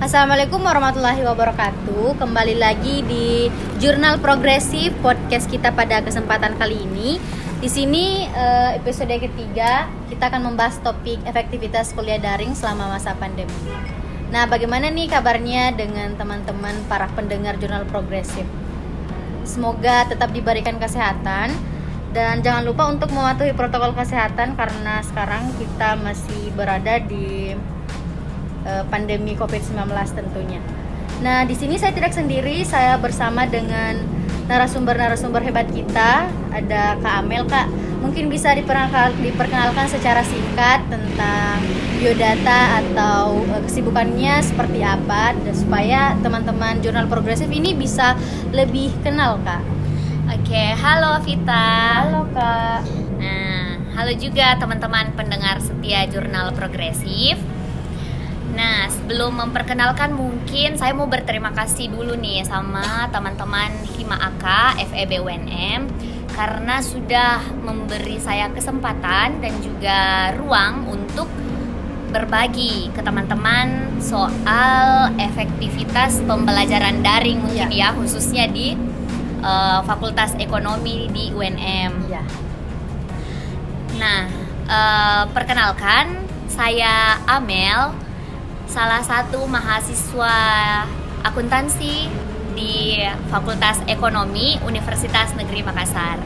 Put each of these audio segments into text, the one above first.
Assalamualaikum warahmatullahi wabarakatuh. Kembali lagi di Jurnal Progresif podcast kita pada kesempatan kali ini. Di sini eh, episode ketiga kita akan membahas topik efektivitas kuliah daring selama masa pandemi. Nah, bagaimana nih kabarnya dengan teman-teman para pendengar Jurnal Progresif? Semoga tetap diberikan kesehatan dan jangan lupa untuk mematuhi protokol kesehatan karena sekarang kita masih berada di uh, pandemi COVID-19 tentunya. Nah, di sini saya tidak sendiri, saya bersama dengan narasumber-narasumber hebat kita. Ada Kak Amel, Kak. Mungkin bisa diperkenalkan, diperkenalkan secara singkat tentang biodata atau uh, kesibukannya seperti apa dan supaya teman-teman jurnal progresif ini bisa lebih kenal, Kak. Oke, halo Vita. Halo, Kak. Nah, halo juga teman-teman pendengar setia Jurnal Progresif. Nah, sebelum memperkenalkan mungkin saya mau berterima kasih dulu nih sama teman-teman Hima AK FEB UNM karena sudah memberi saya kesempatan dan juga ruang untuk berbagi ke teman-teman soal efektivitas pembelajaran daring mungkin ya, ya khususnya di uh, Fakultas Ekonomi di UNM. Ya. Nah, uh, perkenalkan saya Amel salah satu mahasiswa akuntansi di Fakultas Ekonomi Universitas Negeri Makassar.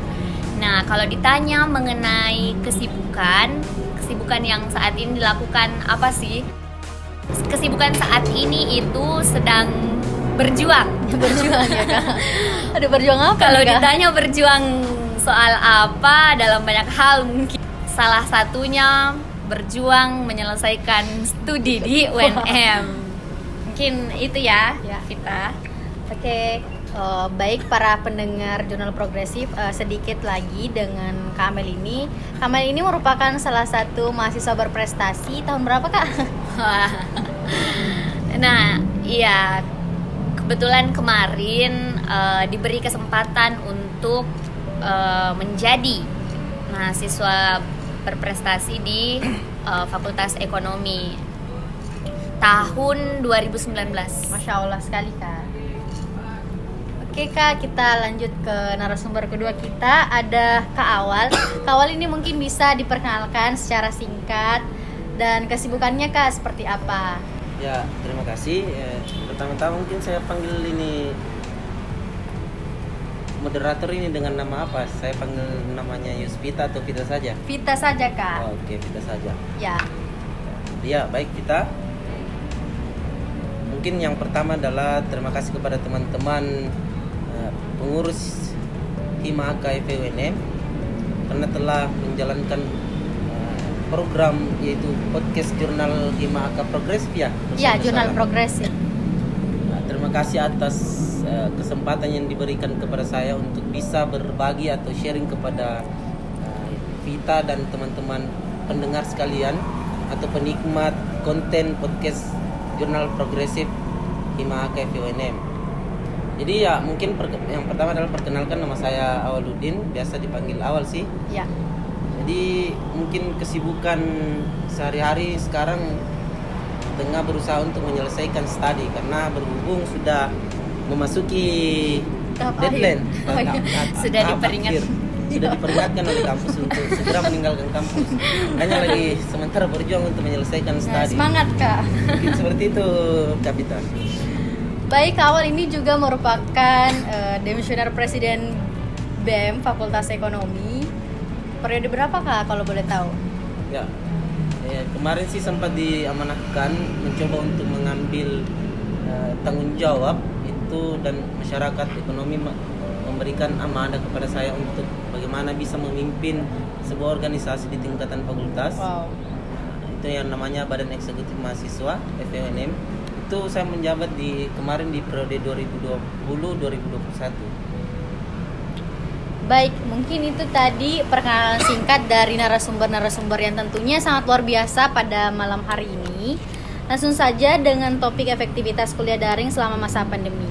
Nah, kalau ditanya mengenai kesibukan, kesibukan yang saat ini dilakukan apa sih? Kesibukan saat ini itu sedang berjuang. berjuang ya kak. Ada berjuang apa? Kalau ditanya berjuang soal apa dalam banyak hal mungkin salah satunya berjuang menyelesaikan studi di UNM. Mungkin itu ya, Ya. kita. Oke, eh, baik para pendengar jurnal progresif eh, sedikit lagi dengan Kamel ini. Kamel ini merupakan salah satu mahasiswa berprestasi tahun berapa kak? nah, iya kebetulan kemarin eh, diberi kesempatan untuk eh, menjadi mahasiswa berprestasi di eh, Fakultas Ekonomi tahun 2019. Masya Allah sekali kak. Oke kak, kita lanjut ke narasumber kedua kita ada Kak Awal. Kak Awal ini mungkin bisa diperkenalkan secara singkat dan kesibukannya kak seperti apa? Ya, terima kasih. Eh, Pertama-tama mungkin saya panggil ini moderator ini dengan nama apa? Saya panggil namanya Yuspita atau Vita saja? Vita saja kak. Oh, Oke, Vita saja. Ya. Ya, baik Vita. Mungkin yang pertama adalah terima kasih kepada teman-teman eh, pengurus Hima KFUNM karena telah menjalankan eh, program yaitu podcast jurnal Hima AK Progresif ya. Ya, bersama-sama. jurnal progresif. Nah, terima kasih atas eh, kesempatan yang diberikan kepada saya untuk bisa berbagi atau sharing kepada eh, Vita dan teman-teman pendengar sekalian atau penikmat konten podcast jurnal progresif Hima KFUNM. Jadi ya mungkin per- yang pertama adalah perkenalkan nama saya Awaludin, biasa dipanggil Awal sih. Ya. Jadi mungkin kesibukan sehari-hari sekarang tengah berusaha untuk menyelesaikan studi karena berhubung sudah memasuki Tahap deadline akhir. Oh, iya. Sudah diperingat. akhir. sudah diperingatkan oleh kampus untuk segera meninggalkan kampus hanya lagi sementara berjuang untuk menyelesaikan Nah, studi semangat kak. mungkin seperti itu kapitan Baik, Awal ini juga merupakan eh, Demisioner Presiden BEM Fakultas Ekonomi. Periode berapa kak kalau boleh tahu? ya eh, kemarin sih sempat diamanahkan mencoba untuk mengambil eh, tanggung jawab itu dan masyarakat ekonomi me- memberikan amanah kepada saya untuk bagaimana bisa memimpin sebuah organisasi di tingkatan fakultas Wow. itu yang namanya Badan Eksekutif Mahasiswa FEUNM itu saya menjabat di kemarin di periode 2020-2021 Baik, mungkin itu tadi perkenalan singkat dari narasumber-narasumber yang tentunya sangat luar biasa pada malam hari ini. Langsung saja dengan topik efektivitas kuliah daring selama masa pandemi.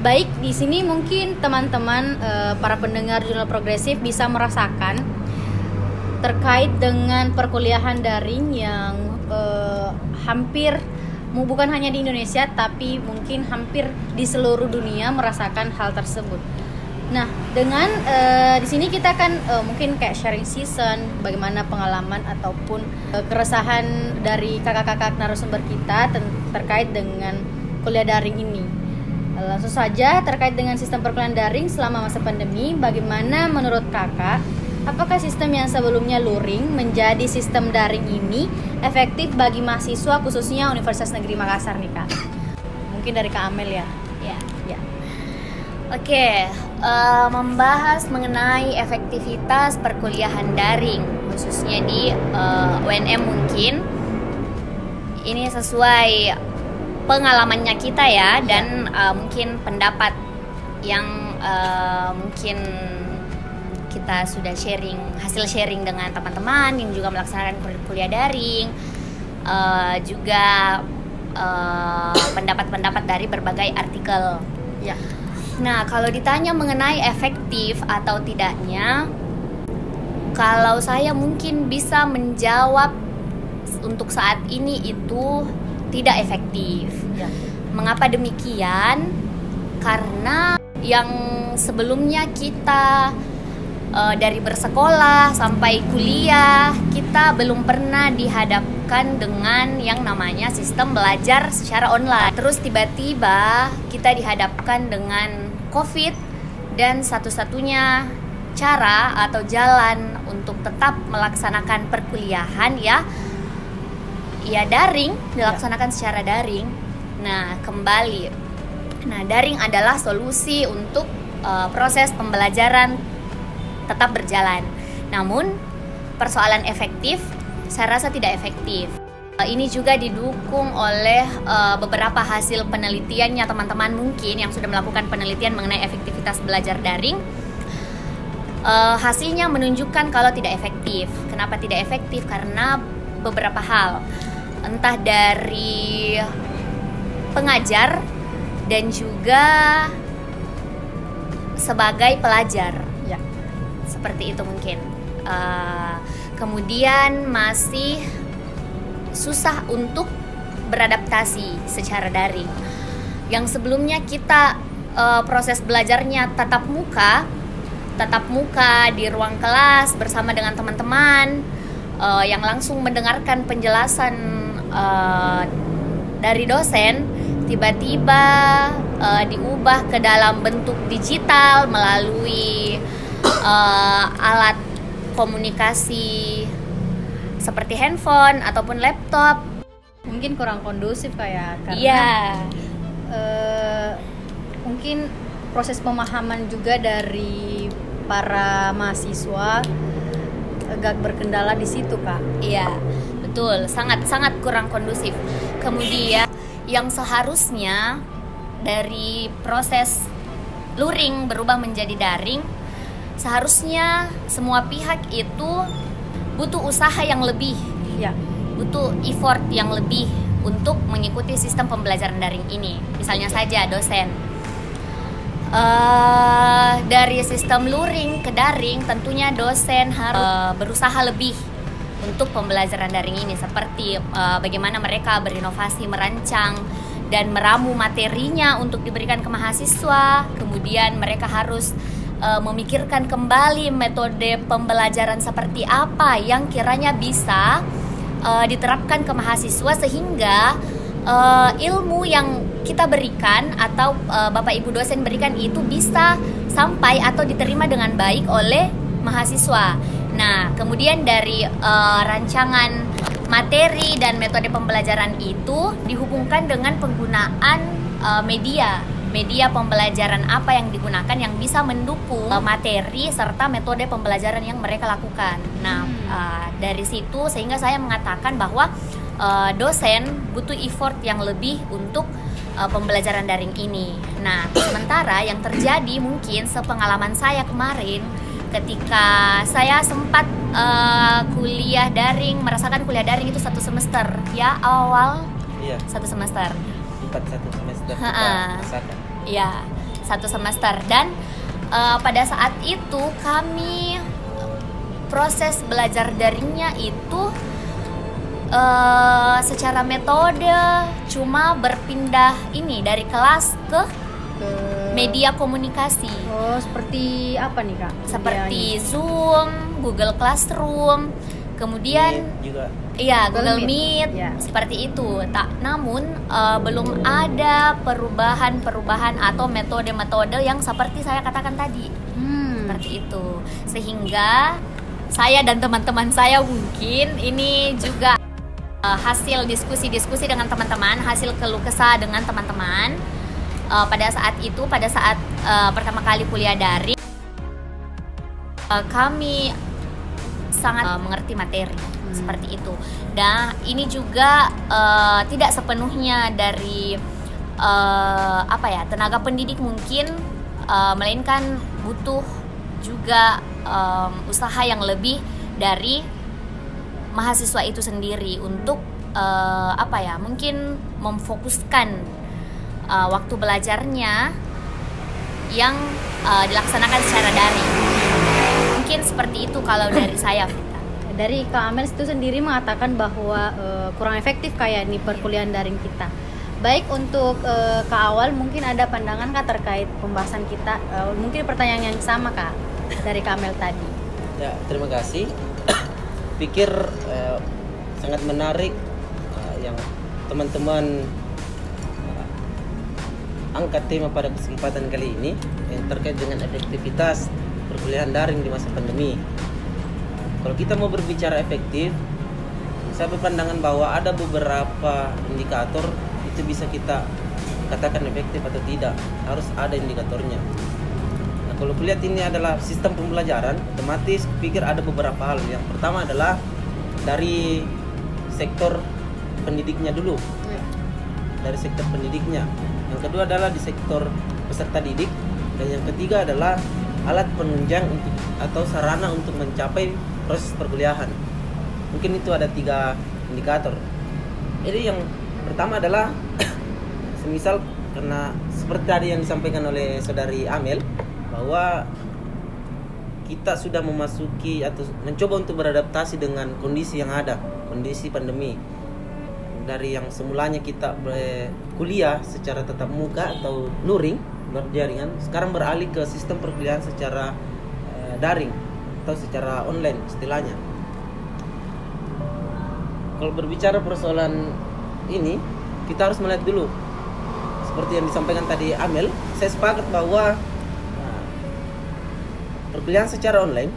Baik, di sini mungkin teman-teman eh, para pendengar jurnal progresif bisa merasakan terkait dengan perkuliahan daring yang eh, hampir bukan hanya di Indonesia tapi mungkin hampir di seluruh dunia merasakan hal tersebut. Nah, dengan eh, di sini kita kan eh, mungkin kayak sharing season, bagaimana pengalaman ataupun eh, keresahan dari kakak-kakak narasumber kita terkait dengan kuliah daring ini. Eh, Langsung saja terkait dengan sistem perkuliahan daring selama masa pandemi, bagaimana menurut kakak? Apakah sistem yang sebelumnya luring menjadi sistem daring ini efektif bagi mahasiswa khususnya Universitas Negeri Makassar nih kak? Mungkin dari kak Amel ya. Ya. Ya. Oke, eh, membahas mengenai efektivitas perkuliahan daring, khususnya di eh, UNM mungkin. Ini sesuai pengalamannya kita ya, dan eh, mungkin pendapat yang eh, mungkin kita sudah sharing hasil sharing dengan teman-teman yang juga melaksanakan kul- kuliah daring, eh, juga pendapat-pendapat dari berbagai artikel. Ya. Nah, kalau ditanya mengenai efektif atau tidaknya, kalau saya mungkin bisa menjawab untuk saat ini itu tidak efektif. Ya. Mengapa demikian? Karena yang sebelumnya kita eh, dari bersekolah sampai kuliah, kita belum pernah dihadapkan dengan yang namanya sistem belajar secara online. Terus tiba-tiba kita dihadapkan dengan COVID dan satu-satunya cara atau jalan untuk tetap melaksanakan perkuliahan ya ya daring dilaksanakan secara daring. Nah, kembali. Nah, daring adalah solusi untuk eh, proses pembelajaran tetap berjalan. Namun, persoalan efektif saya rasa tidak efektif. Eh, Ini juga didukung oleh eh, beberapa hasil penelitiannya teman-teman mungkin yang sudah melakukan penelitian mengenai efektivitas belajar daring. Eh, hasilnya menunjukkan kalau tidak efektif. Kenapa tidak efektif? Karena beberapa hal, entah dari pengajar dan juga sebagai pelajar Ya. seperti itu mungkin. Eh, kemudian masih susah untuk beradaptasi secara daring. Yang sebelumnya kita eh, proses belajarnya tatap muka, tatap muka di ruang kelas bersama dengan teman-teman eh, yang langsung mendengarkan penjelasan eh, dari dosen, tiba-tiba eh, diubah ke dalam bentuk digital melalui eh, alat komunikasi seperti handphone ataupun laptop. Mungkin kurang kondusif kayak karena Iya. eh, mungkin proses pemahaman juga dari para mahasiswa agak berkendala di situ kak. Iya, betul. Sangat sangat kurang kondusif. Kemudian yang seharusnya dari proses luring berubah menjadi daring, seharusnya semua pihak itu butuh usaha yang lebih, Ya, butuh effort yang lebih untuk mengikuti sistem pembelajaran daring ini. Misalnya saja dosen. Eh, dari sistem luring ke daring, tentunya dosen harus eh, berusaha lebih untuk pembelajaran daring ini, seperti eh, bagaimana mereka berinovasi, merancang dan meramu materinya untuk diberikan ke mahasiswa. Kemudian mereka harus eh, memikirkan kembali metode pembelajaran seperti apa yang kiranya bisa eh, diterapkan ke mahasiswa sehingga eh, ilmu yang kita berikan atau eh, Bapak Ibu dosen berikan itu bisa sampai atau diterima dengan baik oleh mahasiswa. Nah, kemudian dari eh, rancangan materi dan metode pembelajaran itu dihubungkan dengan penggunaan eh, media media pembelajaran apa yang digunakan yang bisa mendukung eh, materi serta metode pembelajaran yang mereka lakukan. Nah, eh, dari situ sehingga saya mengatakan bahwa eh, dosen butuh effort yang lebih untuk eh, pembelajaran daring ini. Nah, sementara yang terjadi mungkin sepengalaman saya kemarin ketika saya sempat eh, kuliah daring, merasakan kuliah daring itu satu semester ya awal Iya, satu semester. empat satu semester Ha-ha. rasakan. Ya, satu semester dan eh, pada saat itu kami proses belajar daringnya itu eh, secara metode cuma berpindah ini dari kelas ke Ke media komunikasi Oh, seperti apa nih, Kak? seperti Zoom, Google Classroom, kemudian Meet juga Iya, Google Google Meet. Meet, Ya. seperti itu. Tak, namun eh, belum ada perubahan-perubahan atau metode-metode yang seperti saya katakan tadi, Hmm. seperti itu. Sehingga saya dan teman-teman saya mungkin ini juga eh, hasil diskusi-diskusi dengan teman-teman, hasil keluh kesah dengan teman-teman eh, pada saat itu, pada saat eh, pertama kali kuliah daring, eh, kami sangat eh, mengerti materi Hmm. seperti itu. Dan ini juga eh, tidak sepenuhnya dari eh, apa ya tenaga pendidik mungkin, eh, melainkan butuh juga em, usaha yang lebih dari mahasiswa itu sendiri untuk eh, apa ya mungkin memfokuskan eh, waktu belajarnya yang eh, dilaksanakan secara daring. Mungkin seperti itu kalau dari saya. Dari Kak Amel itu sendiri mengatakan bahwa eh, kurang efektif kayak nih perkuliahan daring kita. Baik untuk eh, Kak Awal mungkin ada pandangan Kak terkait pembahasan kita. Eh, mungkin pertanyaan yang sama Kak dari Kak Amel tadi. Ya, terima kasih. Pikir eh, sangat menarik eh, yang teman-teman angkat tema pada kesempatan kali ini yang terkait dengan efektivitas perkuliahan daring di masa pandemi. Kalau kita mau berbicara efektif, saya berpandangan bahwa ada beberapa indikator itu bisa kita katakan efektif atau tidak. Harus ada indikatornya. Nah, kalau kulihat ini adalah sistem pembelajaran, otomatis pikir ada beberapa hal. Yang pertama adalah dari sektor pendidiknya dulu, dari sektor pendidiknya. Yang kedua adalah di sektor peserta didik, dan yang ketiga adalah alat penunjang untuk atau sarana untuk mencapai proses perkuliahan. Mungkin itu ada tiga indikator. Jadi yang pertama adalah semisal karena seperti tadi yang disampaikan oleh saudari Amel bahwa kita sudah memasuki atau mencoba untuk beradaptasi dengan kondisi yang ada, kondisi pandemi. Dari yang semulanya kita kuliah secara tatap muka atau luring berjaringan, sekarang beralih ke sistem perkuliahan secara eh, daring atau secara online istilahnya. Kalau berbicara persoalan ini, kita harus melihat dulu seperti yang disampaikan tadi Amel, saya sepakat bahwa nah, perkuliahan secara online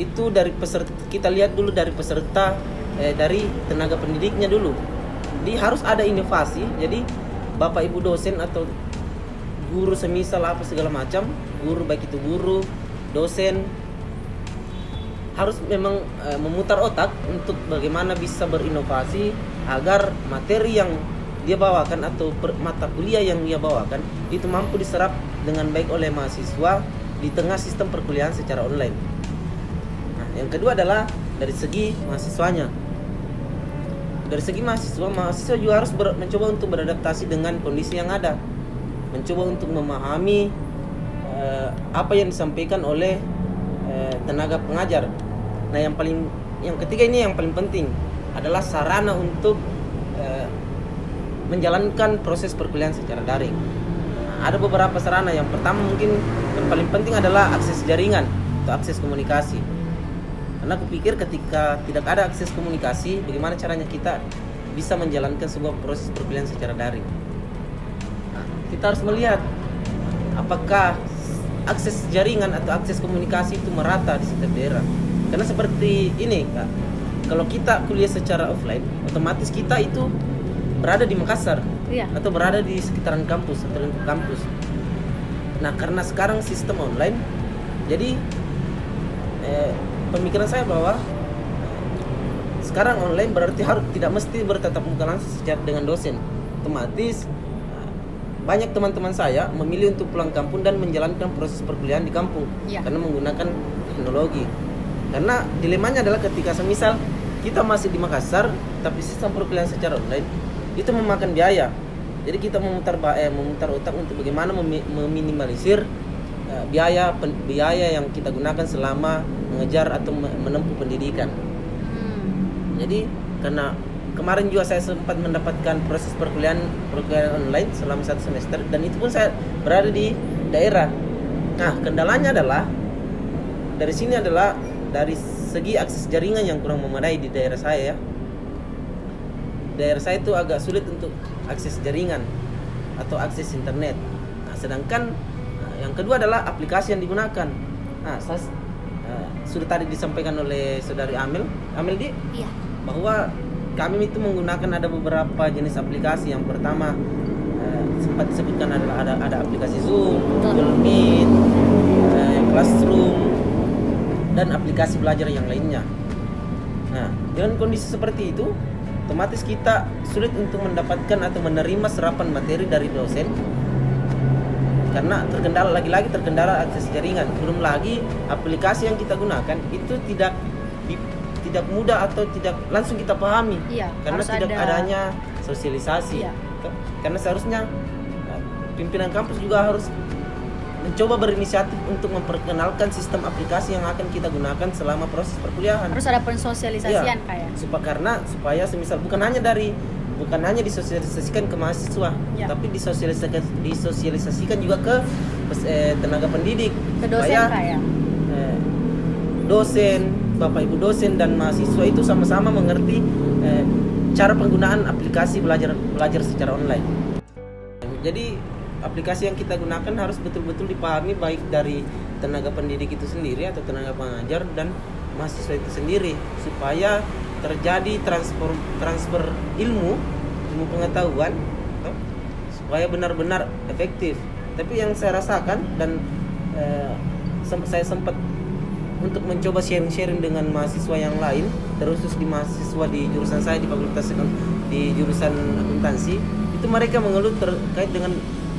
itu dari peserta kita lihat dulu dari peserta eh, dari tenaga pendidiknya dulu. Jadi harus ada inovasi. Jadi Bapak Ibu dosen atau guru semisal apa segala macam, guru baik itu guru, dosen harus memang eh, memutar otak untuk bagaimana bisa berinovasi agar materi yang dia bawakan atau per- mata kuliah yang dia bawakan itu mampu diserap dengan baik oleh mahasiswa di tengah sistem perkuliahan secara online. Nah, yang kedua adalah dari segi mahasiswanya. Dari segi mahasiswa, mahasiswa juga harus ber- mencoba untuk beradaptasi dengan kondisi yang ada, mencoba untuk memahami eh, apa yang disampaikan oleh eh, tenaga pengajar. Nah, yang paling yang ketiga ini yang paling penting adalah sarana untuk eh, menjalankan proses perkuliahan secara daring. Nah, ada beberapa sarana. Yang pertama mungkin yang paling penting adalah akses jaringan atau akses komunikasi. Karena aku pikir ketika tidak ada akses komunikasi, bagaimana caranya kita bisa menjalankan sebuah proses perkuliahan secara daring. Nah, kita harus melihat apakah akses jaringan atau akses komunikasi itu merata di setiap daerah. Karena seperti ini, Kak. Kalau kita kuliah secara offline, otomatis kita itu berada di Makassar Iya. atau berada di sekitaran kampus atau lingkup kampus. Nah, karena sekarang sistem online, jadi eh, pemikiran saya bahwa sekarang online berarti harus tidak mesti bertatap muka langsung secara dengan dosen. Otomatis banyak teman-teman saya memilih untuk pulang kampung dan menjalankan proses perkuliahan di kampung Iya. karena menggunakan teknologi. Karena dilemanya adalah ketika semisal kita masih di Makassar tapi sistem perkuliahan secara online itu memakan biaya. Jadi kita memutar eh, memutar otak untuk bagaimana memi- meminimalisir biaya pen- biaya yang kita gunakan selama mengejar atau me- menempuh pendidikan. Hmm. Jadi karena kemarin juga saya sempat mendapatkan proses perkuliahan perkuliahan online selama satu semester dan itu pun saya berada di daerah. Nah, kendalanya adalah dari sini adalah dari segi akses jaringan yang kurang memadai di daerah saya ya. Daerah saya itu agak sulit untuk akses jaringan atau akses internet. Nah, sedangkan yang kedua adalah aplikasi yang digunakan. Nah, saya, uh, sudah tadi disampaikan oleh saudari Amel, Amel di Iya. bahwa kami itu menggunakan ada beberapa jenis aplikasi. Yang pertama eh, sempat disebutkan adalah ada ada aplikasi Zoom. Google Meet, eh, Classroom, dan aplikasi belajar yang lainnya. Nah, dengan kondisi seperti itu, otomatis kita sulit untuk mendapatkan atau menerima serapan materi dari dosen karena terkendala lagi-lagi terkendala akses jaringan. Belum lagi aplikasi yang kita gunakan itu tidak di- tidak mudah atau tidak langsung kita pahami Iya, karena tidak ada- adanya sosialisasi. Iya. Karena seharusnya eh, pimpinan kampus juga harus mencoba berinisiatif untuk memperkenalkan sistem aplikasi yang akan kita gunakan selama proses perkuliahan. harus ada pensosialisasian Iya. kayak Supaya karena supaya semisal bukan hanya dari bukan hanya disosialisasikan ke mahasiswa, Ya. tapi disosialisasikan disosialisasikan juga ke eh, tenaga pendidik ke dosen supaya kayak eh, dosen, bapak ibu dosen dan mahasiswa itu sama-sama mengerti eh, cara penggunaan aplikasi belajar belajar secara online. Jadi aplikasi yang kita gunakan harus betul-betul dipahami baik dari tenaga pendidik itu sendiri atau tenaga pengajar dan mahasiswa itu sendiri supaya terjadi transfer transfer ilmu ilmu pengetahuan toh, supaya benar-benar efektif. Tapi yang saya rasakan dan eh, sem- saya sempat untuk mencoba sharing-sharing dengan mahasiswa yang lain, terkhusus di mahasiswa di jurusan saya di fakultas di jurusan akuntansi, itu mereka mengeluh terkait dengan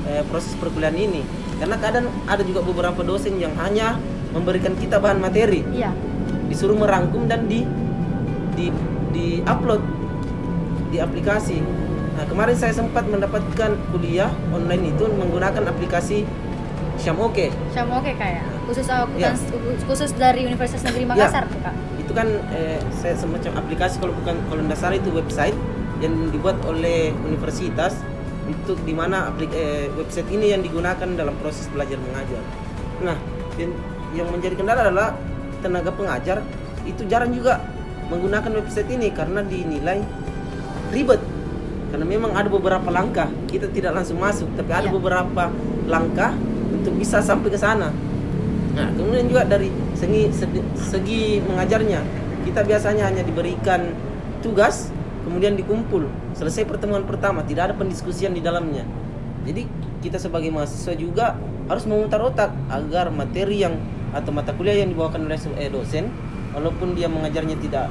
eh, proses perkuliahan ini. Karena kadang ada juga beberapa dosen yang hanya memberikan kita bahan materi, iya disuruh merangkum dan di di di upload di aplikasi. Nah, kemarin saya sempat mendapatkan kuliah online itu menggunakan aplikasi Syamoke. sama oke kayak khusus Iya. akuntansi khusus dari Universitas Negeri Makassar tuh kak itu kan eh, saya semacam aplikasi kalau bukan kalau salah itu website yang dibuat oleh universitas untuk di mana aplik eh, website ini yang digunakan dalam proses belajar mengajar. Nah, yang, yang menjadi kendala adalah tenaga pengajar itu jarang juga menggunakan website ini karena dinilai ribet. Karena memang ada beberapa langkah kita tidak langsung masuk, tapi ada Iya. beberapa langkah untuk bisa sampai ke sana. Nah, kemudian juga dari segi, segi, mengajarnya, kita biasanya hanya diberikan tugas, kemudian dikumpul. Selesai pertemuan pertama, tidak ada pendiskusian di dalamnya. Jadi kita sebagai mahasiswa juga harus memutar otak agar materi yang atau mata kuliah yang dibawakan oleh se- eh, dosen, walaupun dia mengajarnya tidak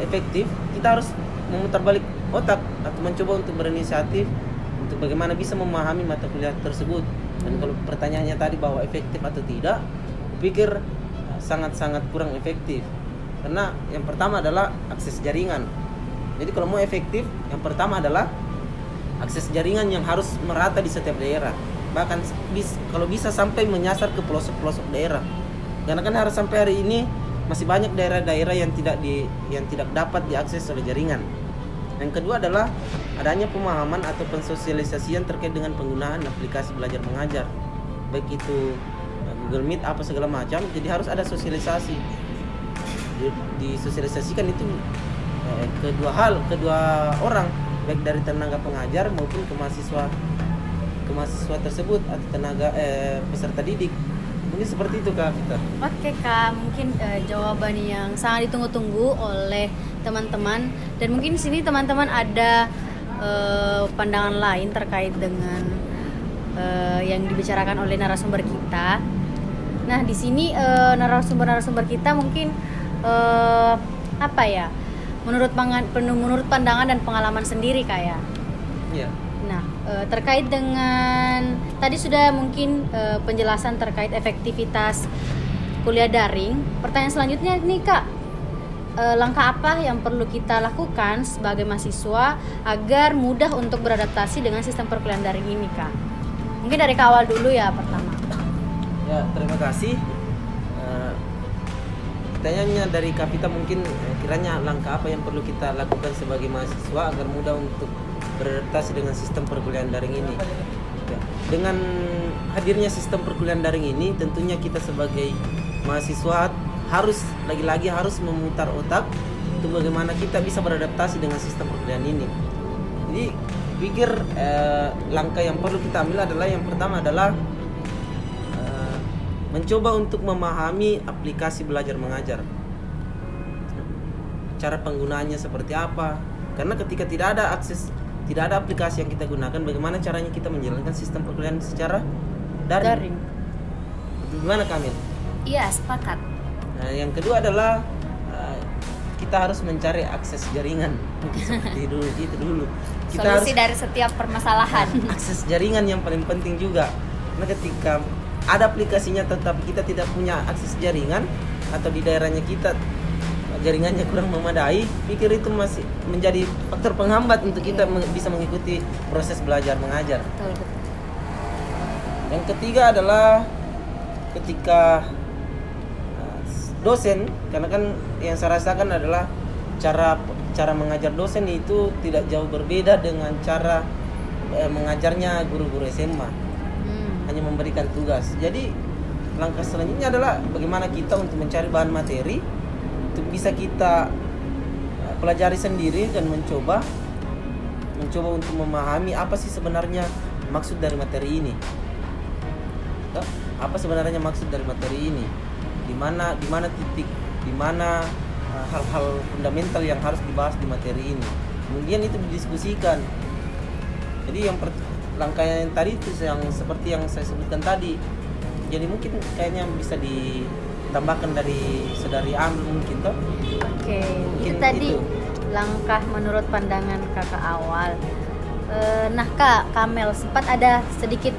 efektif, kita harus memutar balik otak atau mencoba untuk berinisiatif untuk bagaimana bisa memahami mata kuliah tersebut. Dan kalau pertanyaannya tadi bahwa efektif atau tidak, pikir uh, sangat-sangat kurang efektif. Karena yang pertama adalah akses jaringan. Jadi kalau mau efektif, yang pertama adalah akses jaringan yang harus merata di setiap daerah. Bahkan bis- kalau bisa sampai menyasar ke pelosok-pelosok daerah. Karena kan harus sampai hari ini masih banyak daerah-daerah yang tidak di yang tidak dapat diakses oleh jaringan. Yang kedua adalah adanya pemahaman atau pensosialisasian terkait dengan penggunaan aplikasi belajar mengajar. Baik itu uh, Google Meet apa segala macam, jadi harus ada sosialisasi. Di- Disosialisasikan itu eh, kedua hal, kedua orang, baik dari tenaga pengajar maupun ke mahasiswa ke mahasiswa tersebut atau tenaga eh, peserta didik. Mungkin seperti itu Kak Vita. Oke kak, mungkin eh, jawaban yang sangat ditunggu-tunggu oleh teman-teman dan mungkin di sini teman-teman ada eh, pandangan lain terkait dengan eh, yang dibicarakan oleh narasumber kita. Nah di sini eh, narasumber-narasumber kita mungkin eh, apa ya? Menurut pangan, menurut pandangan dan pengalaman sendiri kayak. Iya. Nah, eh, terkait dengan tadi sudah mungkin eh, penjelasan terkait efektivitas kuliah daring. Pertanyaan selanjutnya nih Kak, eh, langkah apa yang perlu kita lakukan sebagai mahasiswa agar mudah untuk beradaptasi dengan sistem perkuliahan daring ini Kak? Mungkin dari kawal dulu ya pertama. Ya, terima kasih. Pertanyaannya dari Kapita mungkin kiranya langkah apa yang perlu kita lakukan sebagai mahasiswa agar mudah untuk beradaptasi dengan sistem perkuliahan daring ini. Ya, Dengan hadirnya sistem perkuliahan daring ini, tentunya kita sebagai mahasiswa harus lagi-lagi harus memutar otak untuk bagaimana kita bisa beradaptasi dengan sistem perkuliahan ini. Jadi pikir eh, langkah yang perlu kita ambil adalah yang pertama adalah eh, mencoba untuk memahami aplikasi belajar mengajar. Cara penggunaannya seperti apa? Karena ketika tidak ada akses, tidak ada aplikasi yang kita gunakan, bagaimana caranya kita menjalankan sistem perkuliahan secara daring? Daring. Gimana Kamil? Iya, sepakat. Nah, yang kedua adalah eh, kita harus mencari akses jaringan seperti dulu itu dulu. Kita Solusi dari setiap permasalahan. akses jaringan yang paling penting juga. Karena ketika ada aplikasinya tetapi kita tidak punya akses jaringan atau di daerahnya kita jaringannya kurang memadai, pikir itu masih menjadi faktor penghambat untuk kita bisa mengikuti proses belajar mengajar. Yang ketiga adalah ketika uh, dosen, karena kan yang saya rasakan adalah cara cara mengajar dosen itu tidak jauh berbeda dengan cara eh, mengajarnya guru-guru SMA, Hmm. hanya memberikan tugas. Jadi langkah selanjutnya adalah bagaimana kita untuk mencari bahan materi untuk bisa kita uh, pelajari sendiri dan mencoba mencoba untuk memahami apa sih sebenarnya maksud dari materi ini. Apa sebenarnya maksud dari materi ini? Di mana di mana titik di mana uh, hal-hal fundamental yang harus dibahas di materi ini? Kemudian itu didiskusikan. Jadi yang langkah yang tadi itu yang seperti yang saya sebutkan tadi. Jadi mungkin kayaknya bisa ditambahkan dari saudari Amel mungkin toh Oke, itu Mungkin tadi itu. langkah menurut pandangan kakak awal. Eh, nah kak, Kamel sempat ada sedikit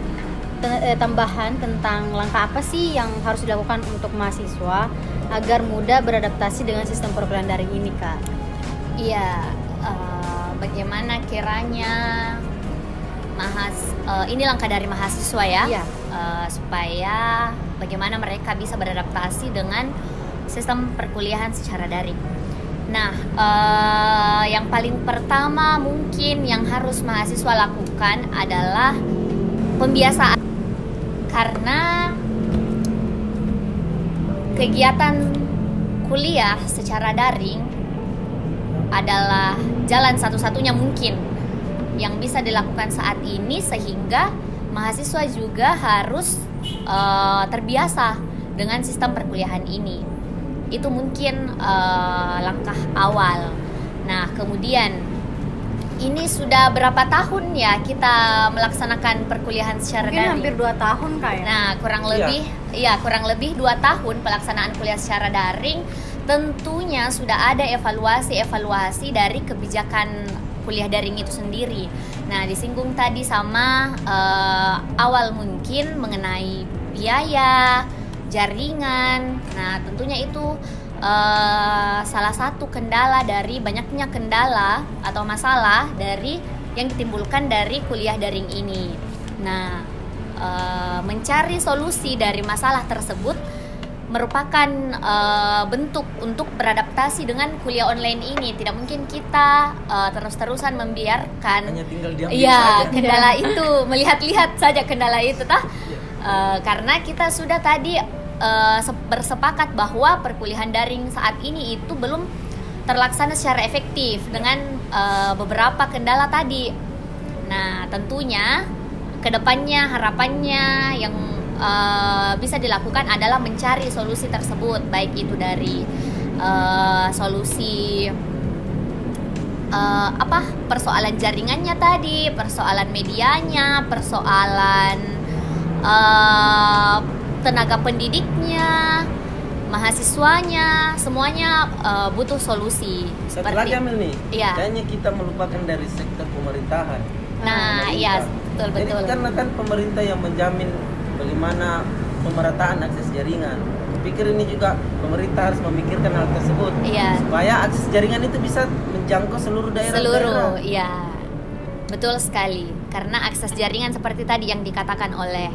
te- eh, tambahan tentang langkah apa sih yang harus dilakukan untuk mahasiswa agar mudah beradaptasi dengan sistem perkuliahan daring ini kak? Iya, eh, bagaimana kiranya mahas eh, ini langkah dari mahasiswa ya, Iya. Eh, supaya bagaimana mereka bisa beradaptasi dengan sistem perkuliahan secara daring. Nah, eh, yang paling pertama mungkin yang harus mahasiswa lakukan adalah pembiasaan karena kegiatan kuliah secara daring adalah jalan satu-satunya mungkin yang bisa dilakukan saat ini sehingga mahasiswa juga harus eh, terbiasa dengan sistem perkuliahan ini. Itu mungkin eh, langkah awal. Nah, kemudian ini sudah berapa tahun ya kita melaksanakan perkuliahan secara Mungkin daring? hampir 2 tahun kak ya? Nah, kurang Iya. lebih ya kurang lebih dua tahun pelaksanaan kuliah secara daring. Tentunya sudah ada evaluasi-evaluasi dari kebijakan kuliah daring itu sendiri. Nah, disinggung tadi sama eh, awal mungkin mengenai biaya, jaringan. Nah, tentunya itu eh, salah satu kendala dari banyaknya kendala atau masalah dari yang ditimbulkan dari kuliah daring ini. Nah, eh, mencari solusi dari masalah tersebut merupakan eh, bentuk untuk beradaptasi dengan kuliah online ini. Tidak mungkin kita eh, terus-terusan membiarkan hanya tinggal diam Iya, saja kendala itu melihat-lihat saja kendala itu tah. Eh, karena kita sudah tadi se- bersepakat bahwa perkuliahan daring saat ini itu belum terlaksana secara efektif dengan eh, beberapa kendala tadi. Nah, tentunya ke depannya harapannya yang eh, bisa dilakukan adalah mencari solusi tersebut, baik itu dari eh, solusi eh, apa persoalan jaringannya tadi, persoalan medianya, persoalan eh, tenaga pendidiknya, mahasiswanya, semuanya eh, butuh solusi. satu lagi Amel nih Iya. kayaknya kita melupakan dari sektor pemerintahan Nah, pemerintah. iya betul Jadi betul. karena kan pemerintah yang menjamin bagaimana pemerataan akses jaringan. Pikir ini juga pemerintah harus memikirkan hal tersebut Iya. supaya akses jaringan itu bisa menjangkau seluruh daerah. Seluruh, iya. Betul sekali. Karena akses jaringan seperti tadi yang dikatakan oleh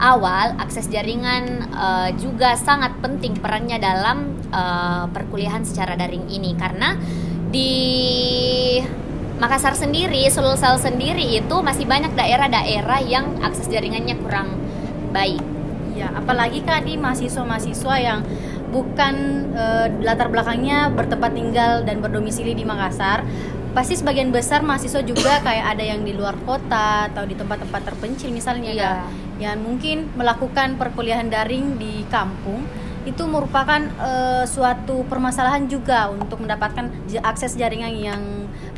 awal, akses jaringan eh, juga sangat penting perannya dalam uh, perkuliahan secara daring ini karena di Makassar sendiri, Sulsel sendiri itu masih banyak daerah-daerah yang akses jaringannya kurang baik. Ya, apalagi kak di mahasiswa-mahasiswa yang bukan e, latar belakangnya bertempat tinggal dan berdomisili di Makassar, pasti sebagian besar mahasiswa juga kayak ada yang di luar kota atau di tempat-tempat terpencil misalnya ya, yang mungkin melakukan perkuliahan daring di kampung itu merupakan eh, suatu permasalahan juga untuk mendapatkan akses jaringan yang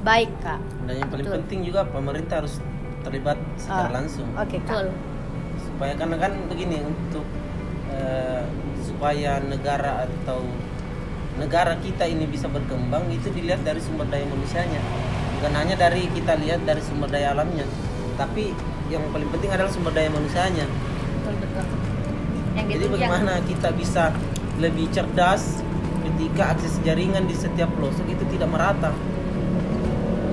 baik kak. Dan yang paling Betul. penting juga pemerintah harus terlibat secara Ah, langsung. Oke kak. Betul. Supaya karena kan begini untuk eh, supaya negara atau negara kita ini bisa berkembang itu dilihat dari sumber daya manusianya bukan hanya dari kita lihat dari sumber daya alamnya tapi yang paling penting adalah sumber daya manusianya Betul betul. Yang jadi ditunjang. bagaimana kita bisa lebih cerdas ketika akses jaringan di setiap pelosok itu tidak merata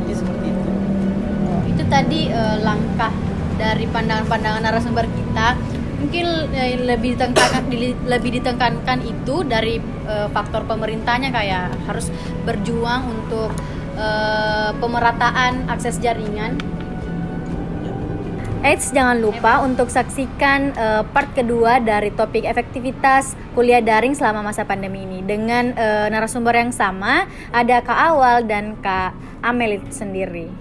jadi seperti itu Oh, itu tadi eh, langkah dari pandangan-pandangan narasumber kita mungkin eh, lebih ditekankan di- lebih ditekankan itu dari eh, faktor pemerintahnya kayak harus berjuang untuk eh, pemerataan akses jaringan. Eits, jangan lupa untuk saksikan eh, part kedua dari topik efektivitas kuliah daring selama masa pandemi ini. Dengan eh, narasumber yang sama, ada Kak Awal dan Kak Amelit sendiri.